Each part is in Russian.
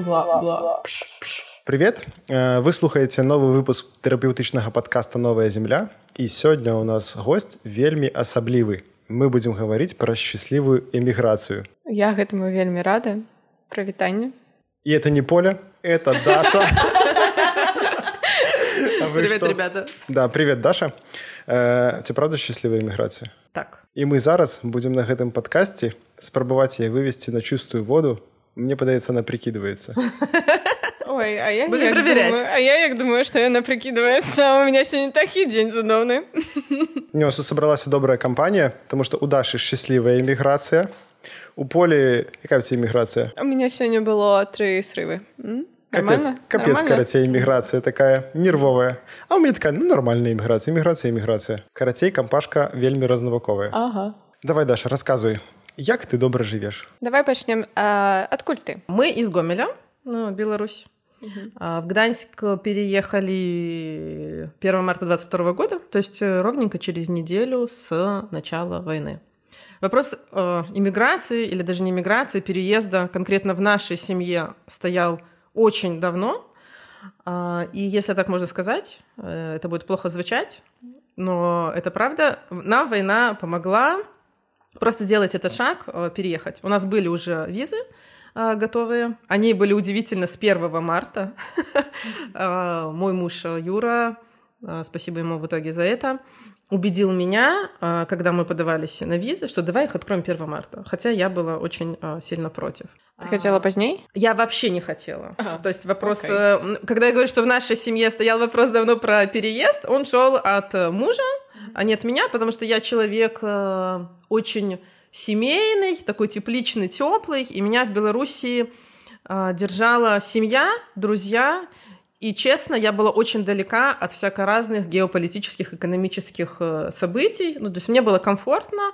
бла-бла. Привет! Э, Вы слухаеце новы выпуск тэрапеўтычнага падкаста новая земля і сёння у нас гость вельмі асаблівы. Мы будзем гаварыць пра шчаслівую эміграцыю. Я гэтаму вельмі рада. Прывітанне. І это не Поля, это Даша. Привет, что? ребята. Да, привет, Даша. Э, Ці правда шчаслівая эміграцыя? Так. І мы зараз будзем на гэтым падкасці спрабаваць яе вывесці на чыстую воду. Мне падаецца, она прикидывается. Ой, а я Будем як проверять. думаю, а я як думаю, што яна прыкідваецца. У меня сёння такі дзень цудоўны. Не, у нас тут собралася добрая кампанія, тому што у Дашы шчаслівая эміграцыя. У полі якая ў цябе эміграцыя? У меня сёння было тры срывы. М? Капец, Нормально? капец, Нормально? карацей, эміграцыя такая нервовая. А у мяне такая ну, нармальная эміграцыя, эміграцыя, эміграцыя. Карацей, кампашка вельмі разнаваковая. Ага. Давай, Даша, расказвай, як ты добра жывеш? Давай пачнем. А, адкуль ты? Мы из Гомеля, ну, Беларусь. А, В Гданьск переехали 1 марта 22 года, то есть э, ровненько через неделю с начала войны. Вопрос э, иммиграции или даже не иммиграции, переезда конкретно в нашей семье стоял очень давно. А, И если так можно сказать, э, это будет плохо звучать, но это правда. Нам война помогла просто сделать этот шаг, э, переехать. У нас были уже визы э, готовые. Они были удивительно с 1 марта. Э, Мой муж Юра, спасибо ему в итоге за это, убедил меня, когда мы подавались на визы, что давай их откроем 1 марта. Хотя я была очень сильно против. Ты хотела пазней? Я вообще не хотела. Ага. То есть вопрос, м, когда я говорю, что в нашей семье стоял вопрос давно про переезд, он шел от мужа, а не от меня, потому что я человек э, очень семейный, такой тепличный, теплый, и меня в Белоруссии э, держала семья, друзья, и честно, я была очень далека от всяко разных геополитических, экономических э, событий. Ну, то есть мне было комфортно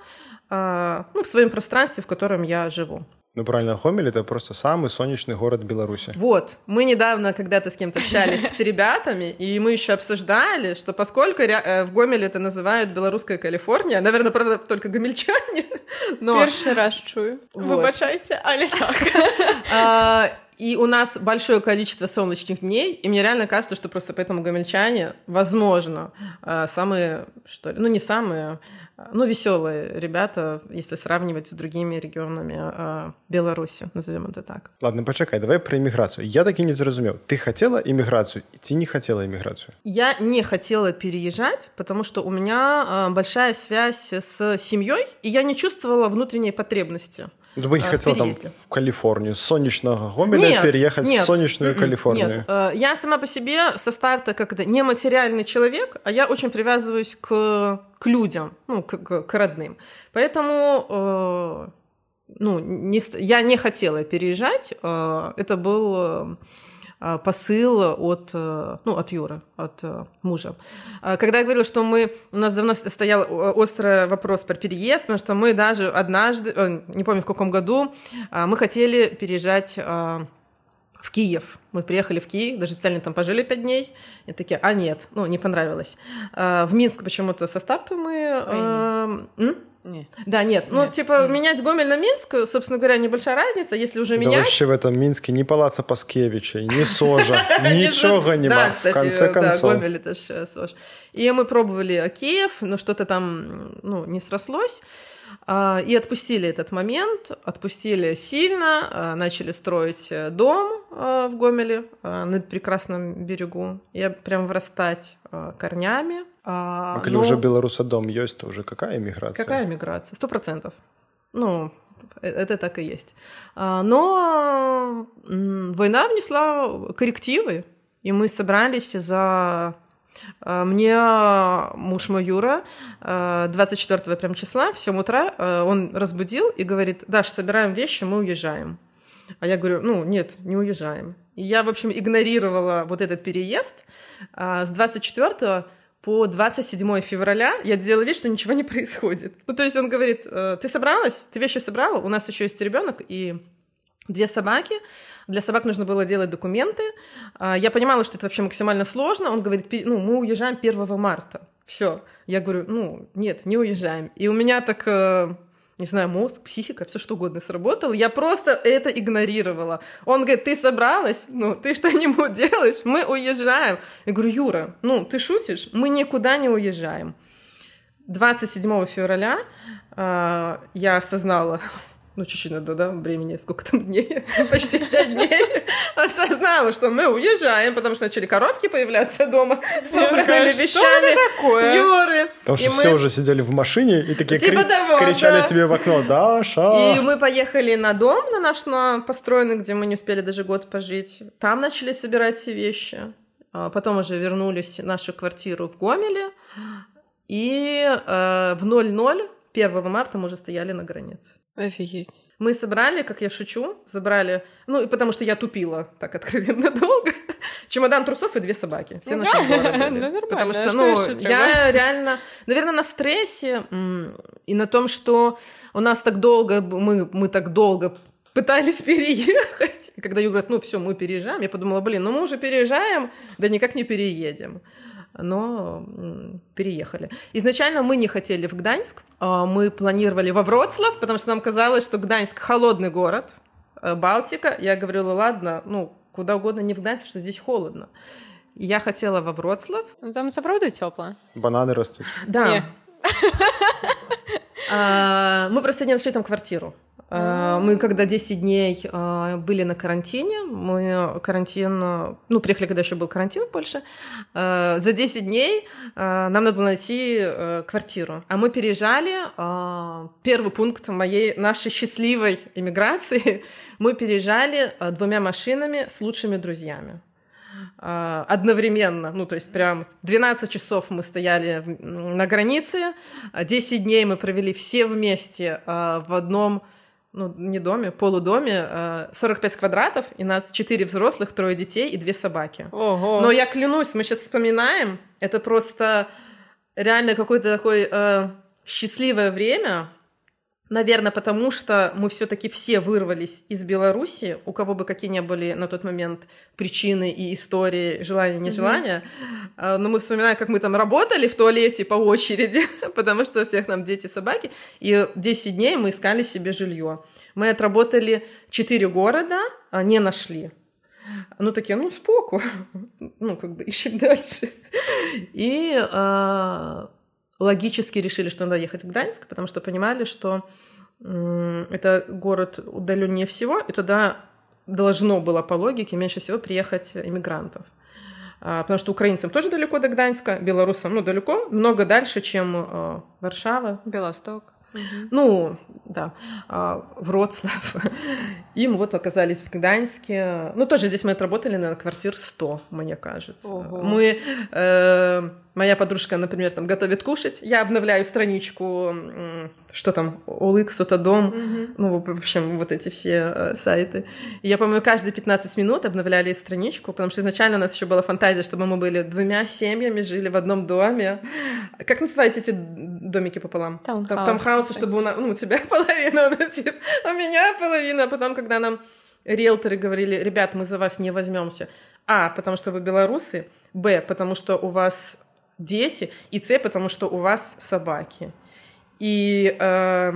э, ну, в своем пространстве, в котором я живу. Ну, правильно, Гомель — это просто самый солнечный город Беларуси. Вот, мы недавно когда-то с кем-то общались с ребятами, и мы еще обсуждали, что поскольку э, в Гомеле это называют белорусская Калифорния, наверное, правда, только гомельчане, но Першы раз чую. Вот. Выбачайце, але так. а, и у нас большое количество солнечных дней, и мне реально кажется, что просто поэтому гомельчане, возможно, а, самые, что ли, ну не самые, ну веселые ребята, если сравнивать с другими регионами а, Беларуси, назовем это так. Ладно, пачакай, давай пра эміграцыю. Я так і не зразумеў. Ты хацела эміграцыю ці не хацела эміграцыю? Я не хотела переезжать, потому что у меня э, большая связь с семьей, и я не чувствовала внутренней потребности. Ты бы не в хотела там в Калифорнию, с солнечного Гомеля Нет, переехать нет, в солнечную м-м, Калифорнию. Нет, э, я сама по себе со старта как это нематериальный человек, а я очень привязываюсь к, к людям, ну, к, к- к родным. Поэтому э, ну, не, я не хотела переезжать. э, это был посыл от, э, ну, от Юры, от э, мужа. Когда я говорила, что мы, у нас давно стоял э, острый вопрос про переезд, потому что мы даже однажды, э, не помню в каком году, мы хотели переезжать э, в Киев. Мы приехали в Киев, даже специально там пожили пять дней. И такие, а нет, ну, не понравилось. В Минск почему-то со старту мы... э, м? Не. Да, нет, ну, Нет. типа, менять Гомель на Минск, собственно говоря, небольшая разница, если уже Да менять... вообще в этом Минске ни палаца Паскевича, ни Сожа, ничего не Да, в кстати, конце да, концов. Гомель это ж э, СОЖ. И мы пробовали Киев, но что-то там, ну, не срослось. А, И отпустили этот момент, отпустили сильно, а, начали строить э, дом а, в Гомеле на прекрасном берегу. Я прям врастать корнями. А, А коли но- уже белорусадом есть, то уже какая эмиграция? Какая миграция? Сто процентов. Ну, это так и есть. А, Но война внесла коррективы, и мы собрались за... Мне муж мой Юра 24 прям числа в 7 утра он разбудил и говорит, Даш, собираем вещи, мы уезжаем. А я говорю, ну, нет, не уезжаем. И я, в общем, игнорировала вот этот переезд. А, С 24 по 27 февраля я делала вид, что ничего не происходит. Ну, то есть он говорит, «Э, ты собралась? Ты вещи собрала? У нас еще есть ребенок и две собаки. Для собак нужно было делать документы. А, Я понимала, что это вообще максимально сложно. Он говорит, «Пе- ну, мы уезжаем 1 марта. Все. Я говорю, ну, нет, не уезжаем. И у меня так э, не знаю, мозг, психика, все что угодно сработало. Я просто это игнорировала. Он говорит, ты собралась? Ну, ты что-нибудь делаешь? Мы уезжаем. Я говорю, Юра, ну, ты шутишь? Мы никуда не уезжаем. 27 февраля э, я осознала, ну, чуть-чуть надо, да, времени, сколько там дней, почти пять дней, осознала, что мы уезжаем, потому что начали коробки появляться дома с собранными Что вещами это такое? Юры. Потому что все уже сидели в машине и такие Типа кричали тебе в окно, Даша! И мы поехали на дом на наш на построенный, где мы не успели даже год пожить. Там начали собирать все вещи. А Потом уже вернулись в нашу квартиру в Гомеле. И э, в 00 1 марта мы уже стояли на границе. Офигеть. Мы собрали, как я шучу, забрали, ну, и потому что я тупила так откровенно долго, чемодан трусов и две собаки. Все Ну наши сборы были. ну Потому а что, ну, я реально, наверное, на стрессе и на том, что у нас так долго, мы, мы так долго пытались переехать. Когда Юра говорит, ну все, мы переезжаем, я подумала, блин, ну мы уже переезжаем, да никак не переедем. Но переехали. Изначально мы не хотели в Гданьск, а, мы планировали во Вроцлав, потому что нам казалось, что Гданьск холодный город, э, Балтика. Я говорила, ладно, ну куда угодно, не в Гданьск, потому что здесь холодно. Я хотела во Вроцлав. Ну там правда тепло. Бананы растут. Да. А, Мы просто не нашли там квартиру. А, Мы когда 10 дней а, были на карантине, мы карантин, ну, приехали, когда еще был карантин в Польше, а, за 10 дней нам надо было найти э, квартиру. А мы переезжали, первый пункт моей, нашей счастливой иммиграции, мы переезжали двумя машинами с лучшими друзьями. Одновременно, ну, то есть прям 12 часов мы стояли на границе, а 10 дней мы провели все вместе в одном, ну, не доме, полудоме, а, 45 квадратов, и нас 4 взрослых, трое детей и две собаки. Ого. Но я клянусь, мы сейчас вспоминаем, это просто реально какое-то такое э, счастливое время, Наверное, потому что мы все-таки все вырвались из Беларуси, у кого бы какие ни были на тот момент причины и истории, желания, нежелания. А, Но мы вспоминаем, как мы там работали в туалете по очереди, потому что у всех нам дети, собаки. И 10 дней мы искали себе жилье. Мы отработали 4 города, а не нашли. Ну, такие, ну, споку. Ну, как бы ищем дальше. И а, логически решили, что надо ехать в Гданьск, потому что понимали, что это город удаленнее всего, и туда должно было по логике меньше всего приехать иммигрантов. А, Потому что украинцам тоже далеко до Гданьска, белорусам, ну, далеко, много дальше, чем э, Варшава, Белосток. ну, да, а, Вроцлав. И мы вот оказались в Гданьске. Ну, тоже здесь мы отработали на квартир 100, мне кажется. Ого. Мы, э, моя подружка, например, там готовит кушать, я обновляю страничку, что там, OLX, Otodom, ну, в общем, вот эти все э, сайты. И я, по-моему, каждые 15 минут обновляли страничку, потому что изначально у нас еще была фантазия, чтобы мы были двумя семьями, жили в одном доме. Как называете эти домики пополам? Таунхаусы. Там- Таунхаусы, чтобы у, нас, ну, у тебя половина, у меня половина. А потом, когда нам риэлторы говорили, ребят, мы за вас не возьмемся. А, потому что вы белорусы. Б, потому что у вас дети. И С, потому что у вас собаки. И э,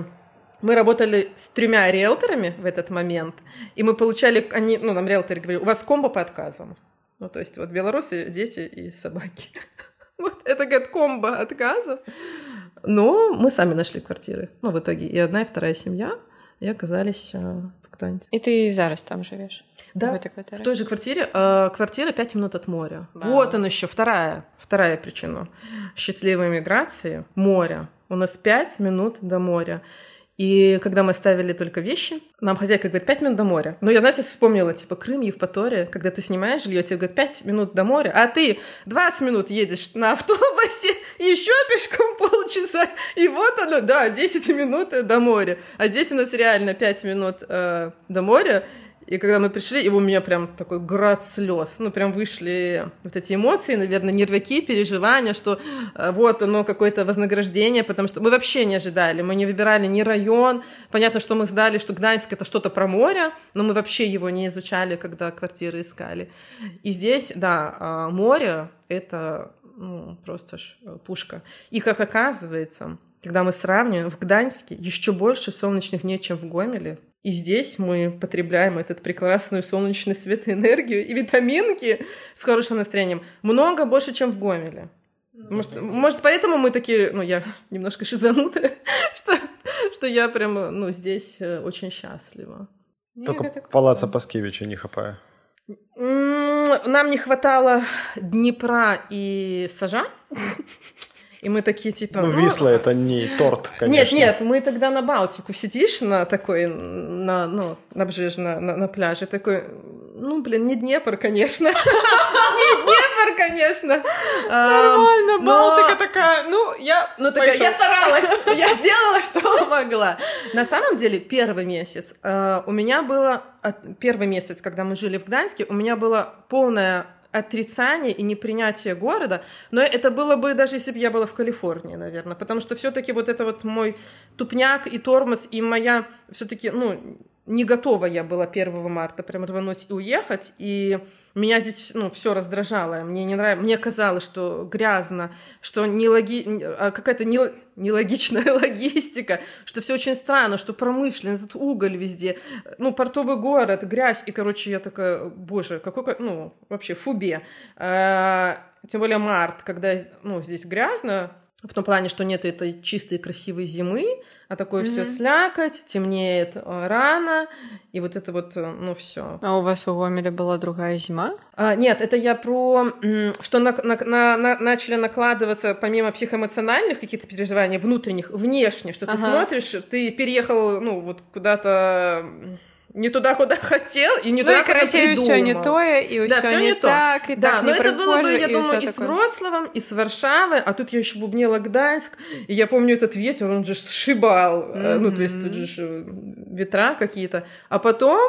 мы работали с тремя риэлторами в этот момент, и мы получали, они, ну, нам риэлторы говорили, у вас комбо по отказам. Ну, то есть вот белорусы, дети и собаки. Вот это, говорит, комбо отказов. Но мы сами нашли квартиры. Ну, в итоге и одна, и вторая семья, и оказались э, Гданьске. И ты зараз там живешь? Да, В этой квартире? в той же квартире. Э, квартира 5 минут от моря. Вау. Вот он еще, вторая, вторая причина счастливой миграции. Море. У нас 5 минут до моря. И когда мы оставили только вещи, нам хозяйка говорит, 5 минут до моря. Ну, я, знаете, вспомнила, типа, Крым, Евпатория, когда ты снимаешь жилье, тебе говорят, 5 минут до моря, а ты 20 минут едешь на автобусе, еще пешком полчаса, и вот оно, да, 10 минут до моря. А здесь у нас реально 5 минут э, до моря, и когда мы пришли, и у меня прям такой град слез. Ну, прям вышли вот эти эмоции, наверное, нервяки, переживания, что э, вот оно какое-то вознаграждение, потому что мы вообще не ожидали. Мы не выбирали ни район. Понятно, что мы знали, что Гданьск — это что-то про море, но мы вообще его не изучали, когда квартиры искали. И здесь, да, а, море — это ну, просто ж э, пушка. И как оказывается, когда мы сравниваем, в Гданьске еще больше солнечных дней, чем в Гомеле. И здесь мы потребляем этот прекрасный солнечный свет и энергию и витаминки с хорошим настроением много больше, чем в Гомеле. Может, может, поэтому мы такие, ну, я немножко шизанутая, что, что я прям, ну, здесь э, очень счастлива. Только палаца Паскевича не хапая. Нам не хватало Днепра и Сажа. И мы такие, типа... Ну, ну Висла — это не торт, конечно. Нет, нет, мы тогда на Балтику сидишь на такой, на, ну, на на, на, на пляже, такой, ну, блин, не Днепр, конечно. Не Днепр, конечно. Нормально, Балтика такая, ну, я Ну, такая, я старалась, я сделала, что могла. На самом деле, первый месяц у меня было... Первый месяц, когда мы жили в Гданьске, у меня было полное отрицание и непринятие города, но это было бы даже если бы я была в Калифорнии, наверное, потому что все-таки вот это вот мой тупняк и тормоз и моя все-таки, ну, не готова я была 1 марта прям рвануть и уехать, и меня здесь ну, все раздражало, мне не нравилось, мне казалось, что грязно, что не логи... А какая-то не... нелогичная логистика, что все очень странно, что промышленность, этот уголь везде, ну, портовый город, грязь, и, короче, я такая, боже, какой, ну, вообще фубе. А, тем более март, когда, ну, здесь грязно, в том плане, что нет этой чистой красивой зимы, а такое mm-hmm. все слякоть, темнеет э, рано, и вот это вот, э, ну все. А у вас у Гомеля была другая зима? А, нет, это я про, что на, на, на, на, начали накладываться помимо психоэмоциональных каких-то переживаний, внутренних, внешне, что ага. ты смотришь, ты переехал, ну вот куда-то не туда, куда хотел, и не ну, туда, и, короче, куда придумал. все не то, и да, все, не, не так, то. и да, так но не это было бы, я и думаю, и с Вроцлавом, и с Варшавой, а тут я еще бубнила Гданьск, и я помню этот ветер, он же сшибал, mm-hmm. ну, то есть тут же ветра какие-то. А потом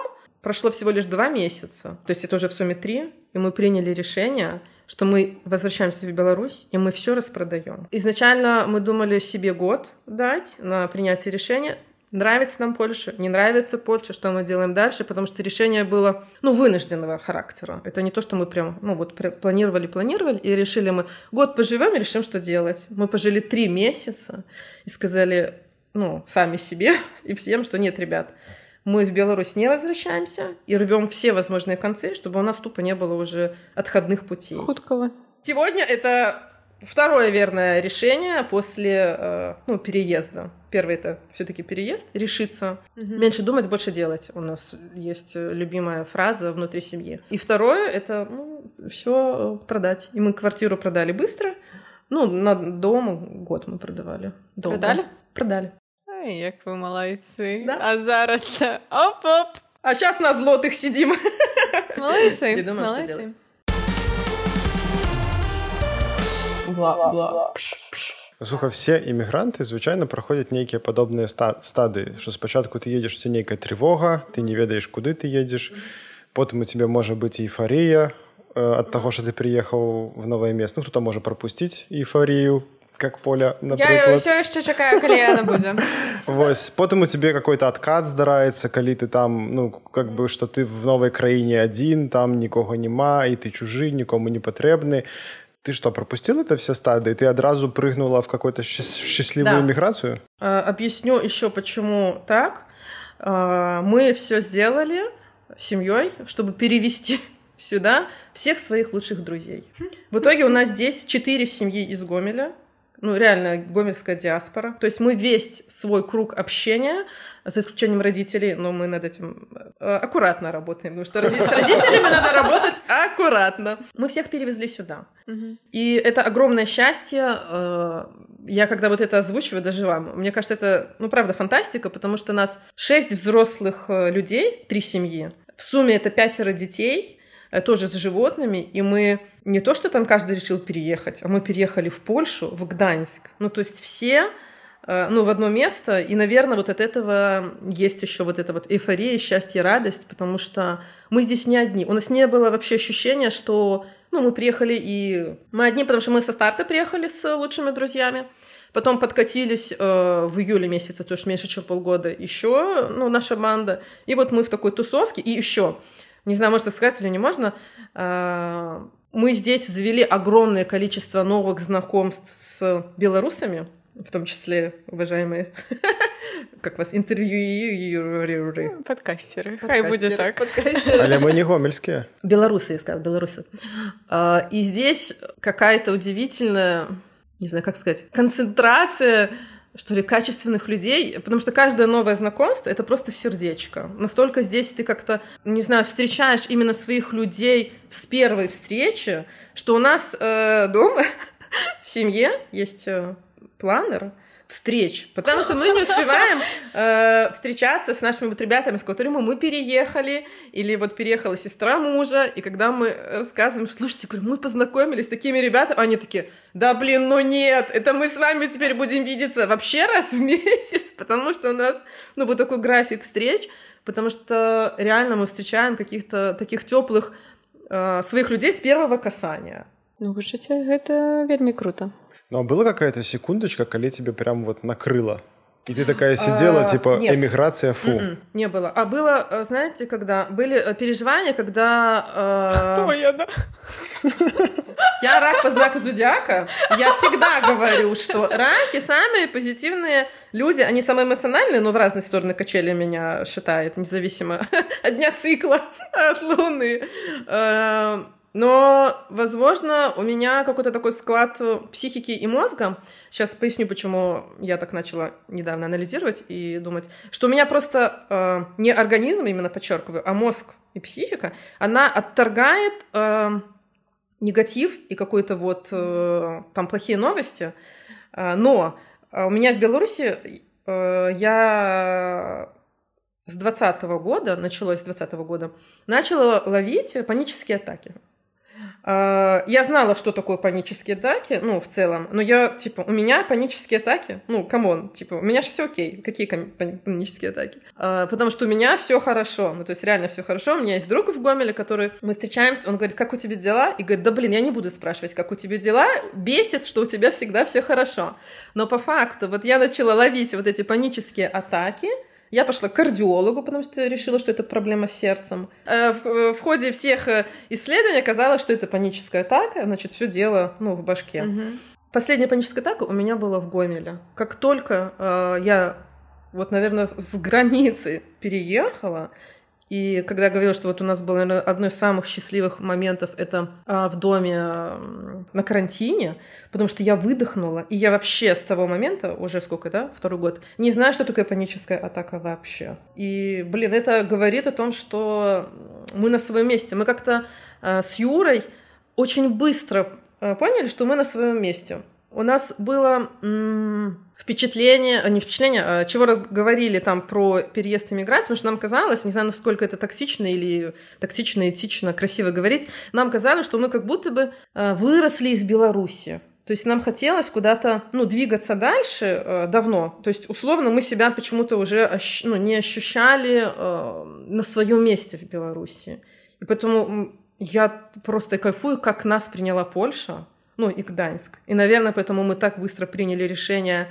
прошло всего лишь два месяца, то есть это уже в сумме три, и мы приняли решение, что мы возвращаемся в Беларусь, и мы все распродаем. Изначально мы думали себе год дать на принятие решения, Нравится нам Польша, не нравится Польша, что мы делаем дальше, потому что решение было, ну, вынужденного характера. Это не то, что мы прям, ну, вот планировали, планировали, и решили мы, год поживем и решим, что делать. Мы пожили три месяца и сказали, ну, сами себе и всем, что нет, ребят, мы в Беларусь не возвращаемся и рвем все возможные концы, чтобы у нас тупо не было уже отходных путей. Хуткого. Сегодня это второе верное решение после э, ну, переезда. Первый это все-таки переезд, решиться. Угу. Меньше думать, больше делать. У нас есть любимая фраза внутри семьи. И второе это ну, все продать. И мы квартиру продали быстро. Ну, на дом год мы продавали. Долго. Продали? Продали. Ай, як ви молодці. Да? А зараз оп-оп. А сейчас на злотых сидим. Молодцы. И думаем, Молодцы. что делать. Бла, бла. Пш, пш. Слухай, все іммігранти, звичайно, проходять нейкія падобныя стадыі, што спачатку ты едзеш ці нейкая трывога, ты не ведаеш, куды ты едзеш. Потым у тебе можа быць эйфарія ад таго, што ты прыехаў в новае место. Ну, хто можа прапусціць эйфарію, как поля напрыклад. Я ўсё яшчэ чакаю, калі яна будзе. Вось потым у тебе какой-то адкат здараецца, калі ты там ну как бы што ты в новай краіне адзін, там нікога няма і ты чужы, нікому не патрэбны. Ты что, пропустил это все стадии? Ты одразу прыгнула в какую-то счастливую да. миграцию? А, объясню еще, почему так. А, мы все сделали семьей, чтобы перевести сюда всех своих лучших друзей. В итоге у нас здесь четыре семьи из Гомеля, ну, реально, гомельская диаспора. То есть мы весь свой круг общения, за исключением родителей, но мы над этим э, аккуратно работаем, потому что с родителями надо работать аккуратно. Мы всех перевезли сюда. И это огромное счастье. Э, я когда вот это озвучиваю даже вам, мне кажется, это, ну, правда, фантастика, потому что нас шесть взрослых э, людей, три семьи, в сумме это пятеро детей, тоже с животными, и мы не то, что там каждый решил переехать, а мы переехали в Польшу, в Гданьск. Ну, то есть все э, ну, в одно место, и, наверное, вот от этого есть еще вот эта вот эйфория, счастье, радость, потому что мы здесь не одни. У нас не было вообще ощущения, что, ну, мы приехали и... Мы одни, потому что мы со старта приехали с лучшими друзьями, потом подкатились э, в июле месяце, то есть меньше, чем полгода, еще, ну, наша банда, и вот мы в такой тусовке, и еще, не знаю, может так сказать или не можно, э, мы здесь завели огромное количество новых знакомств с белорусами, в том числе уважаемые, как вас, интервьюеры. Подкастеры. Хай будет так. Подкастеры. Але мы не гомельские. Белорусы, я сказала, белорусы. А, И здесь какая-то удивительная, не знаю, как сказать, концентрация что ли, качественных людей, потому что каждое новое знакомство — это просто сердечко. Настолько здесь ты как-то, не знаю, встречаешь именно своих людей с первой встречи, что у нас э, дома в семье есть э, планер, встреч, потому что мы не успеваем э, встречаться с нашими вот ребятами, с которыми мы переехали, или вот переехала сестра мужа, и когда мы рассказываем, слушайте, говорю, мы познакомились с такими ребятами, они такие, да блин, ну нет, это мы с вами теперь будем видеться вообще раз в месяц, потому что у нас, ну, вот такой график встреч, потому что реально мы встречаем каких-то таких теплых э, своих людей с первого касания. Ну, вважаце, гэта вельмі круто. Ну, а была какая-то секундочка, коли тебе прям вот накрыло? И ты такая сидела, А, типа, нет. эмиграция, фу. М-м, Не было. А было, э, знаете, когда были э, переживания, когда э, я, да? я рак по знаку зодиака, я всегда говорю, что раки самые позитивные люди, они самые эмоциональные, но в разные стороны качели меня считает, независимо от дня цикла, от луны. Э, Но, возможно, у меня какой-то такой склад психики и мозга. Сейчас поясню, почему я так начала недавно анализировать и думать, что у меня просто э, не организм, именно подчеркиваю, а мозг и психика, она отторгает э, негатив и какой-то вот э, там плохие новости. Э, но э, у меня в Беларуси э, я с 20 года, началось с 20 года, начала ловить панические атаки. Э, Я знала, что такое панические атаки, ну, в целом, но я, типа, у меня панические атаки, ну, come on, типа, у меня же все окей, какие панические атаки? Э, Потому что у меня все хорошо, ну, то есть реально все хорошо, у меня есть друг в Гомеле, который, мы встречаемся, он говорит, как у тебя дела? И говорит, да, блин, я не буду спрашивать, как у тебя дела, бесит, что у тебя всегда все хорошо. Но по факту, вот я начала ловить вот эти панические атаки, я пошла к кардиологу, потому что решила, что это проблема с сердцем. Э, В, э, в ходе всех э, исследований оказалось, что это паническая атака, значит, все дело, ну, в башке. Последняя паническая атака у меня была в Гомеле. Как только э, я, вот, наверное, с границы переехала, и когда я говорила, что вот у нас было, наверное, одно из самых счастливых моментов, это а, в доме м, на карантине, потому что я выдохнула, и я вообще с того момента, уже сколько, да, второй год, не знаю, что такое паническая атака вообще. И, блин, это говорит о том, что мы на своем месте. Мы как-то а, с Юрой очень быстро а, поняли, что мы на своем месте. У нас было впечатление, а, не впечатление, а чего раз говорили там про переезд и миграцию, потому что нам казалось, не знаю, насколько это токсично или токсично, этично, красиво говорить, нам казалось, что мы как будто бы а, выросли из Беларуси. То есть нам хотелось куда-то, ну, двигаться дальше э, давно. То есть, условно, мы себя почему-то уже ощ- ну, не ощущали э, на своем месте в Беларуси. И поэтому я просто кайфую, как нас приняла Польша, ну, и Гданьск. И, наверное, поэтому мы так быстро приняли решение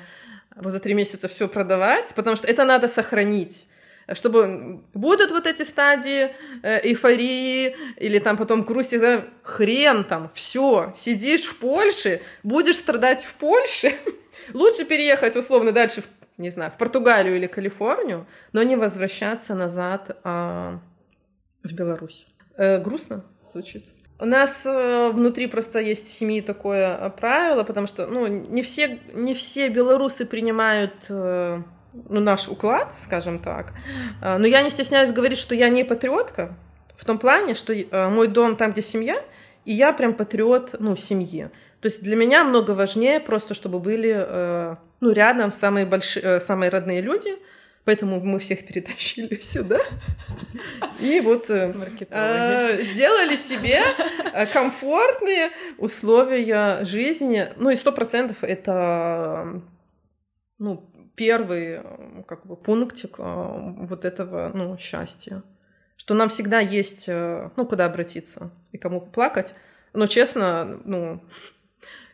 вот за три месяца все продавать, потому что это надо сохранить чтобы будут вот эти стадии э, эйфории или там потом грусти, да, хрен там, все, сидишь в Польше, будешь страдать в Польше, лучше переехать условно дальше, в, не знаю, в Португалию или Калифорнию, но не возвращаться назад а, в Беларусь. Э, грустно звучит. У нас э, внутри просто есть семьи такое э, правило, потому что ну, не, все, не все белорусы принимают э, ну, наш уклад, скажем так. Но я не стесняюсь говорить, что я не патриотка, в том плане, что мой дом там, где семья, и я прям патриот, ну, семьи. То есть для меня много важнее просто, чтобы были, ну, рядом самые большие, самые родные люди, поэтому мы всех перетащили сюда. И вот э, э, сделали себе э, комфортные условия жизни. Ну и сто процентов это ну, первый как бы, пунктик вот этого ну, счастья. Что нам всегда есть ну, куда обратиться и кому плакать. Но честно, ну,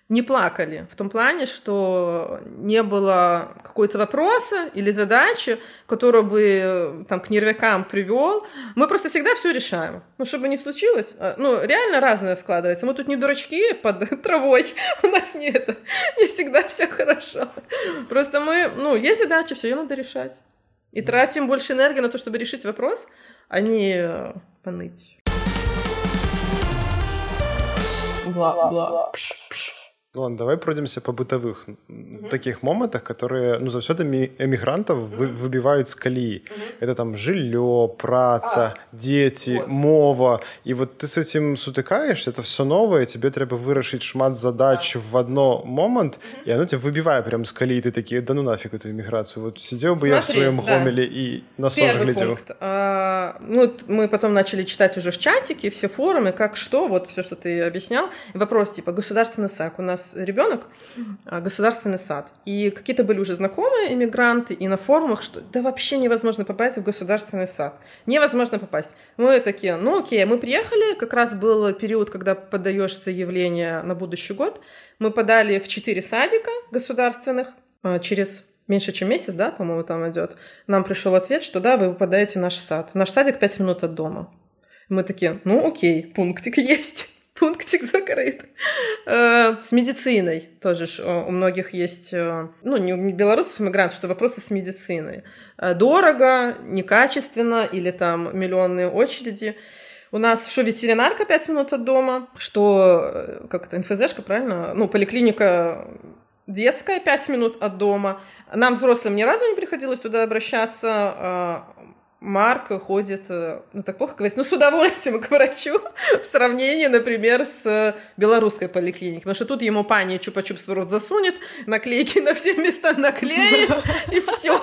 не плакали. В том плане, что не было какой-то вопроса или задачи, которую бы э, там к нервякам привел. Мы просто всегда все решаем. Ну, чтобы не случилось. А, ну, реально разное складывается. Мы тут не дурачки под травой. У нас не это. Не всегда все хорошо. Просто мы, ну, есть задача, все ее надо решать. И тратим больше энергии на то, чтобы решить вопрос, а не э, поныть. Бла-бла. Ну, ладно, давай пройдемся по бытовых mm-hmm. таких моментах, которые, ну, заўсёды эмігрантаў вы, mm-hmm. выбіваюць з каліі. Mm-hmm. Это там жыллё, праца, а, дзеці, вот. мова. І вот ты с этим сутыкаешься, это все новое, тебе трэба вырашыць шмат задач а. в одно момент, mm-hmm. и оно тебя выбивае прям з каліі, ты такі, да ну нафиг эту эміграцию. Вот сидел бы Смотри, я в своем да. гомеле и на сож глядел. Пункт. А, ну, мы потом начали читать уже в чатике все форумы, как что, вот все, что ты объяснял. Вопрос типа, государственный САК у нас ребенок, а, государственный сад. И какие-то были уже знакомые иммигранты, и на форумах, что да вообще невозможно попасть в государственный сад. Невозможно попасть. Мы такие, ну окей, мы приехали, как раз был период, когда подаешь заявление на будущий год. Мы подали в четыре садика государственных а, через меньше, чем месяц, да, по-моему, там идет. Нам пришел ответ, что да, вы попадаете в наш сад. Наш садик 5 минут от дома. Мы такие, ну окей, пунктик есть пунктик закрыт. Э, с медициной тоже у многих есть, э, ну, не у белорусов иммигрантов, что вопросы с медициной. Э, дорого, некачественно или там миллионные очереди. У нас что, ветеринарка 5 минут от дома, что, как это, НФЗшка, правильно? Ну, поликлиника детская 5 минут от дома. Нам, взрослым, ни разу не приходилось туда обращаться. Марк ходит, э, ну так плохо говорить, ну с удовольствием к врачу в сравнении, например, с белорусской поликлиникой. Потому что тут ему пани чупа-чупс в рот засунет, наклейки на все места наклеит, и все.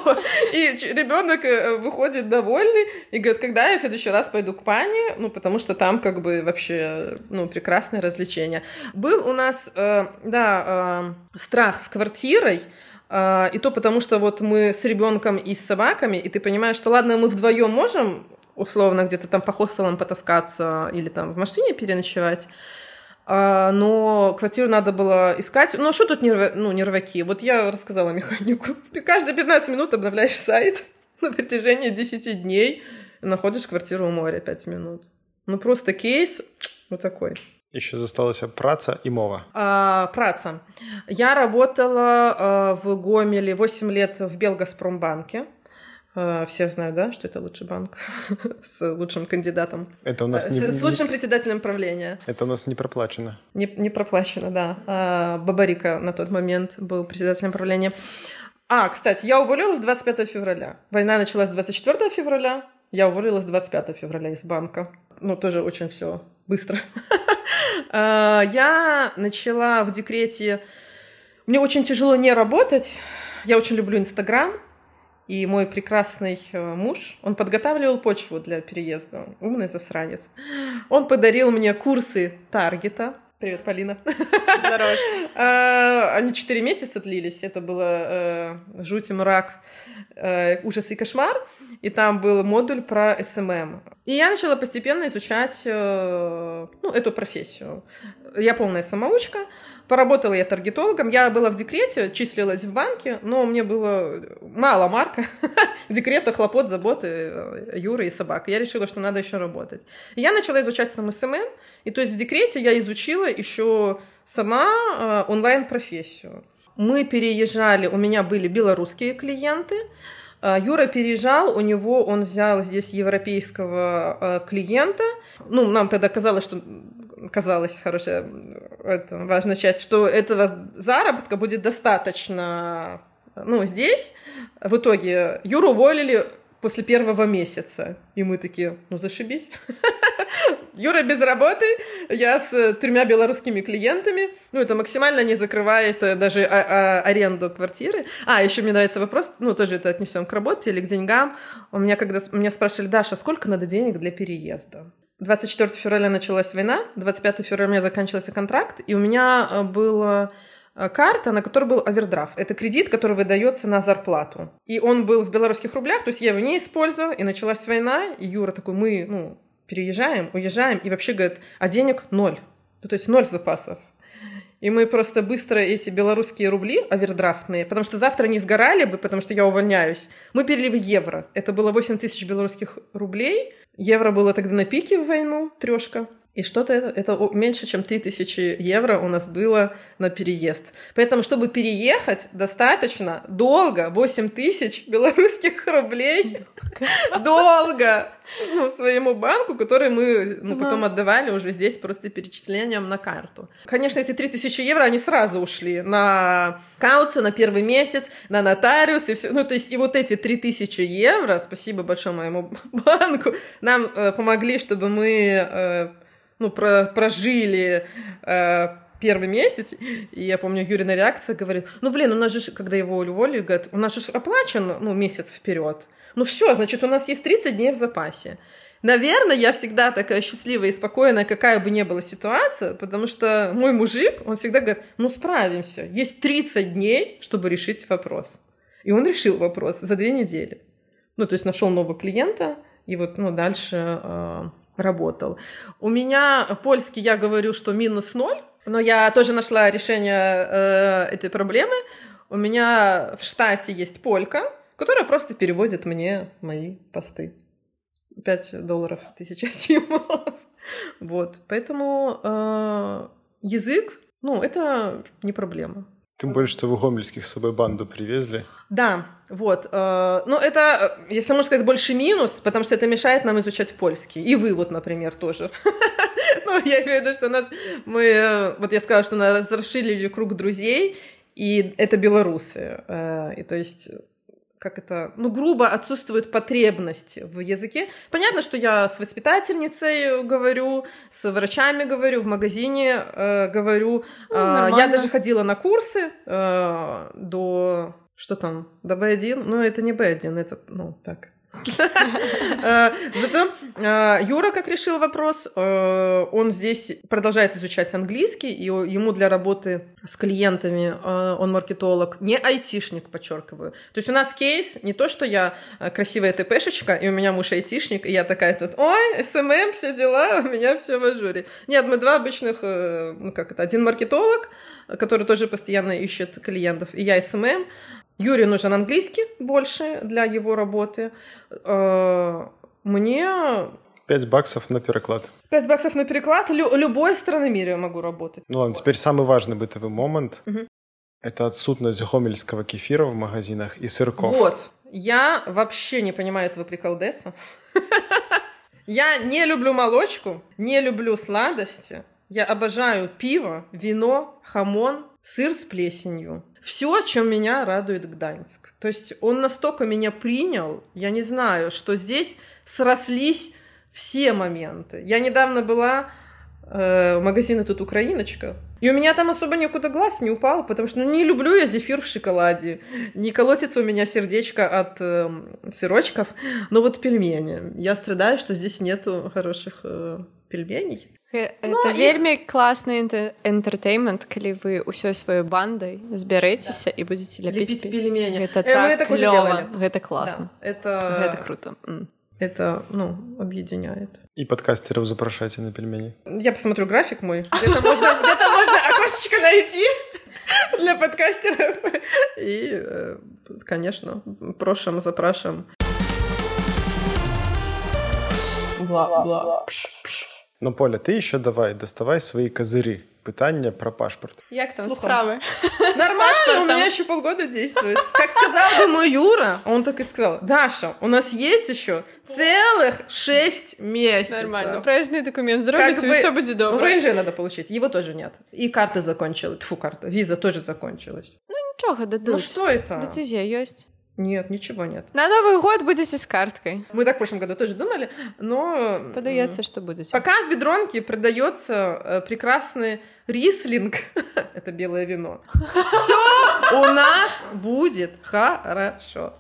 И ребенок э, выходит довольный и говорит, когда я в следующий раз пойду к пани, ну потому что там как бы вообще, ну, прекрасное развлечение. Был у нас, э, да, э, страх с квартирой, и то потому, что вот мы с ребенком и с собаками, и ты понимаешь, что ладно, мы вдвоем можем условно где-то там по хостелам потаскаться или там в машине переночевать, а, но квартиру надо было искать. Ну, а что тут нерв... ну, нерваки? Вот я рассказала механику. Каждые 15 минут обновляешь сайт на протяжении 10 дней, находишь квартиру у моря 5 минут. Ну, просто кейс вот такой. Еще засталася праца и мова. А, праца. Я работала а, в Гомеле 8 лет в Белгазпромбанке. А, все знают, да, что это лучший банк с лучшим кандидатом. Это у нас не, с, с лучшим председателем правления. Это у нас не проплачено. Не, не проплачено, да. А, Бабарика на тот момент был председателем правления. А, кстати, я уволилась 25 февраля. Война началась 24 февраля. Я уволилась 25 февраля из банка. Ну, тоже очень все быстро. А, я начала в декрете... Мне очень тяжело не работать. Я очень люблю Инстаграм. И мой прекрасный э, муж, он подготавливал почву для переезда. Умный засранец. Он подарил мне курсы Таргета. Привет, Полина. Здорово. А, они четыре месяца длились. Это было э, жуть и мрак, э, ужас и кошмар. И там был модуль про SMM. И я начала постепенно изучать э, ну, эту профессию. Я полная самоучка. Поработала я таргетологом. Я была в декрете, числилась в банке, но мне было мало Марка, декрета, хлопот, заботы э, Юры и собак. Я решила, что надо еще работать. я начала изучать сам SMM. И то есть в декрете я изучила еще сама э, онлайн-профессию. Мы переезжали, у меня были белорусские клиенты, а, Юра переезжал, у него он взял здесь европейского клиента. Ну, нам тогда казалось, что казалось, хорошая это важная часть, что этого заработка будет достаточно ну, здесь. В итоге Юру уволили после первого месяца. И мы такие, ну зашибись. Юра без работы, я с тремя белорусскими клиентами. Ну, это максимально не закрывает э, даже а, а, аренду квартиры. А, еще мне нравится вопрос, ну, тоже это отнесем к работе или к деньгам. У меня, когда меня спрашивали, Даша, сколько надо денег для переезда? 24 февраля началась война, 25 февраля заканчивался контракт, и у меня э, было Э, карта, на которой был овердрафт. Это кредит, который выдается на зарплату. И он был в белорусских рублях, то есть я его не использовала, и началась война, и Юра такой, мы, ну, переезжаем, уезжаем, и вообще говорит, а денег ноль. Ну, то есть ноль запасов. И мы просто быстро эти белорусские рубли овердрафтные, потому что завтра не сгорали бы, потому что я увольняюсь, мы перевели в евро. Это было 8 тысяч белорусских рублей. Евро было тогда на пике в войну, трешка. И что-то это, это меньше, чем 3000 евро у нас было на переезд. Поэтому, чтобы переехать, достаточно долго, 8 тысяч белорусских рублей. Долго! Ну, своему банку, который мы ну, потом отдавали уже здесь просто перечислением на карту. Конечно, эти 3000 евро, они сразу ушли на кауцию, на первый месяц, на нотариус и все. Ну, то есть и вот эти 3000 евро, спасибо большое моему банку, нам э, помогли, чтобы мы э, ну, про, прожили э, первый месяц, и я помню, Юрина реакция говорит, ну, блин, у нас же, когда его уволили, говорит, у нас же оплачен, ну, месяц вперед. Ну, все, значит, у нас есть 30 дней в запасе. Наверное, я всегда такая счастливая и спокойная, какая бы ни была ситуация, потому что мой мужик, он всегда говорит, ну, справимся, есть 30 дней, чтобы решить вопрос. И он решил вопрос за две недели. Ну, то есть нашел нового клиента, и вот, ну, дальше э, работал. У меня польский, я говорю, что минус ноль, но я тоже нашла решение э, этой проблемы. У меня в штате есть полька, которая просто переводит мне мои посты. 5 долларов, тысяча символов. Вот, поэтому э, язык, ну, это не проблема. Тем более, что вы гомельских с собой банду привезли. Да, вот. Э, ну, это, э, если можно сказать, больше минус, потому что это мешает нам изучать польский. И вы вот, например, тоже. Ну, я имею в виду, что нас... Мы... Э, вот я сказала, что нас расширили круг друзей, и это белорусы. И то есть как это, ну, грубо отсутствует потребность в языке. Понятно, что я с воспитательницей говорю, с врачами говорю, в магазине э, говорю. Ну, э, я даже ходила на курсы э, до... Что там? До B1? Ну, это не B1, это, ну, так, зато э, Юра, как решил вопрос, э, он здесь продолжает изучать английский, и ему для работы с клиентами, он маркетолог, не айтишник, подчеркиваю. То есть у нас кейс не то, что я красивая ТПшечка, и у меня муж айтишник, и я такая тут, ой, SMM, все дела, у меня все в ажуре. Нет, мы два обычных, ну как это, один маркетолог, который тоже постоянно ищет клиентов, и я SMM, Юре нужен английский больше для его работы. Э, мне... 5 баксов на переклад. 5 баксов на переклад. Лю- любой страны мира я могу работать. Ну ладно, теперь самый важный бытовой момент. Угу. Это отсутность гомельского кефира в магазинах и сырков. Вот. Я вообще не понимаю этого приколдеса. Я не люблю молочку, не люблю сладости. Я обожаю пиво, вино, хамон, сыр с плесенью все, чем меня радует Гданьск. То есть он настолько меня принял, я не знаю, что здесь срослись все моменты. Я недавно была э, в магазине тут Украиночка, и у меня там особо никуда глаз не упал, потому что ну, не люблю я зефир в шоколаде, не колотится у меня сердечко от э, сырочков, но вот пельмени. Я страдаю, что здесь нету хороших э, пельменей. это ну, вельмі іх... класны энтэртэймент калі вы ўсёй сваёй бандай збярэцеся да. і будете ляпіць пельмені это э, так клёва. гэта класна да. это гэта круто mm. это ну объединяет и подкастеров запрашайте на пельмени я посмотрю график мой где-то можно, где можно окошечко найти для подкастеров и э, конечно прошем запрашам бла бла пш, пш. Ну, Поля, ты еще давай, доставай свои козыри. Пытание про паспорт. Як там справы? Нормально, у меня еще полгода действует. Как сказал бы мой Юра, он так и сказал, Даша, у нас есть еще целых шесть месяцев. Нормально, проездный документ зробите, и все будет добре. ВНЖ надо получить, его тоже нет. И карта закончилась, фу, карта, виза тоже закончилась. Ну ничего, дадут. Ну что это? Децизия есть. Нет, ничего нет. На Новый год будете с карткой. Мы так в прошлом году тоже думали, но... Подается, что будете. Пока в Бедронке продается э, прекрасный рислинг, это белое вино, все у нас будет хорошо.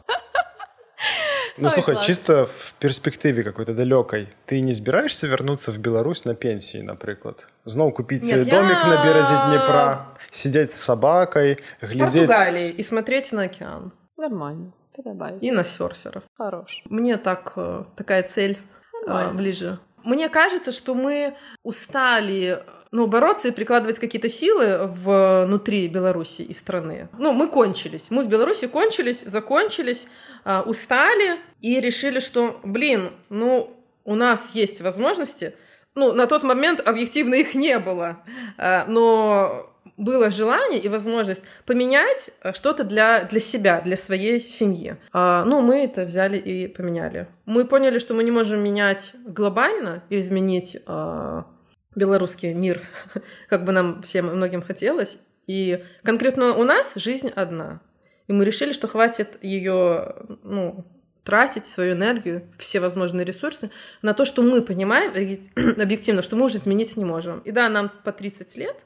Ну, слухай, чисто в перспективе какой-то далекой. Ты не збираешься вернуться в Беларусь на пенсии, например? Знову купить Нет, домик я... на березе Днепра, сидеть с собакой, глядеть... В Португалии и смотреть на океан. Нормально. Подобается. И на серферов. Хорош. Мне так э, такая цель э, ближе. Мне кажется, что мы устали ну, бороться и прикладывать какие-то силы внутри Беларуси и страны. Ну, мы кончились. Мы в Беларуси кончились, закончились, а, устали и решили, что, блин, ну, у нас есть возможности. Ну, на тот момент объективно их не было. А, но было желание и возможность поменять э, что-то для, для себя, для своей семьи. А, ну, мы это взяли и поменяли. Мы поняли, что мы не можем менять глобально и изменить а, белорусский мир, как бы нам всем многим хотелось. И конкретно у нас жизнь одна. И мы решили, что хватит ее, ну, тратить свою энергию, все возможные ресурсы на то, что мы понимаем объективно, что мы уже изменить не можем. И да, нам по 30 лет,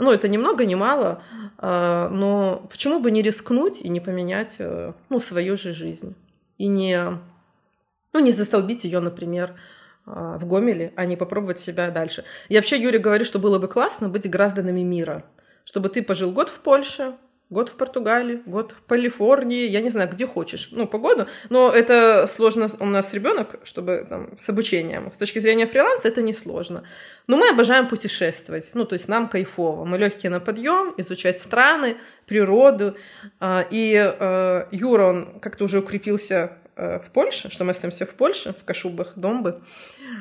ну, это ни много, ни мало, а, но почему бы не рискнуть и не поменять, э, ну, свою же жизнь? И не, ну, не застолбить ее, например, а, в Гомеле, а не попробовать себя дальше. Я вообще Юре говорю, что было бы классно быть гражданами мира, чтобы ты пожил год в Польше, год в Португалии, год в Калифорнии, я не знаю, где хочешь, ну, погоду, но это сложно, у нас ребенок, чтобы там, с обучением, с точки зрения фриланса это несложно. Но мы обожаем путешествовать, ну, то есть нам кайфово, мы легкие на подъем, изучать страны, природу, а, и э, Юра, он как-то уже укрепился в Польше, что мы остаемся в Польше, в Кашубах, Домбы.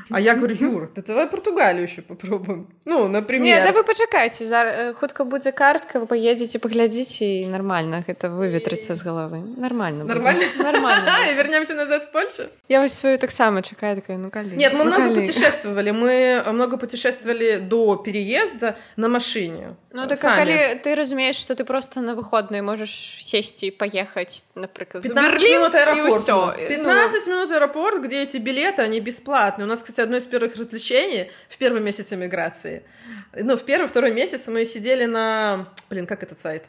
А я говорю, Юр, да давай Португалию еще попробуем. Ну, например. Не, да вы почакайте, зараз хутка будзе картка, вы поедете, поглядите, и нормально это выветрится с головы. Нормально. Нормально? Нормально. И вернемся назад в Польшу? Я вот свою так само чекаю, такая, ну коли. Нет, мы ну, много путешествовали. Мы много путешествовали до переезда на машине. Ну, так Сами. а ты разумеешь, что ты просто на выходные можешь сесть и поехать, например, в 15 Берлин, минут и аэропорт. Всё. у нас. Ну, 15 минут аэропорт, где эти билеты, они бесплатные. У нас, кстати, одно из первых развлечений в первый месяц эмиграции. Ну, в первый, второй месяц мы сидели на... Блин, как этот сайт?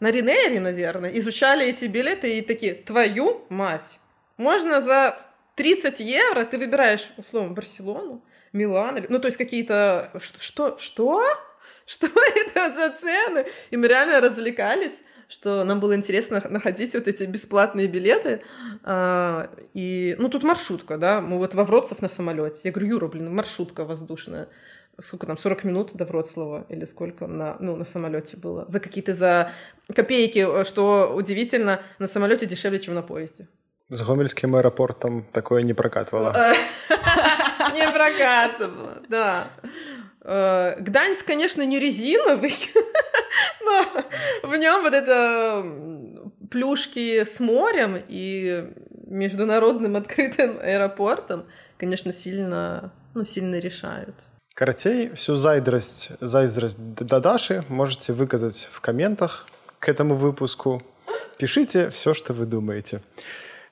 На Ринере, наверное, изучали эти билеты и такие, твою мать, можно за 30 евро ты выбираешь, условно, Барселону, Милан, ну, то есть какие-то... Что? Что? Что это за цены? И мы реально развлекались, что нам было интересно находить вот эти бесплатные билеты. А, и, ну, тут маршрутка, да, мы вот во Вроцлав на самолете. Я говорю, Юра, блин, маршрутка воздушная. Сколько там, 40 минут до Вроцлава или сколько на, ну, на самолете было? За какие-то, за копейки, что удивительно, на самолете дешевле, чем на поезде. С гомельским аэропортом такое не прокатывало. Не прокатывало, да. Э, Гданьск, конечно, не резиновый, но в нем вот это плюшки с морем и международным открытым аэропортом, конечно, сильно, ну, сильно решают. Карацей, всю зайдрость, зайздрость до Даши можете выказать в комментах к этому выпуску. Пишите все, что вы думаете.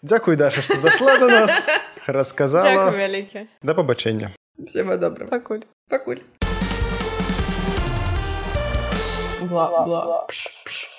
Дякую, Даша, что зашла до нас, рассказала. Дякую вяліке. До побачення. Всего доброго. Пакуль. Покуль. Бла-бла. Пш-пш.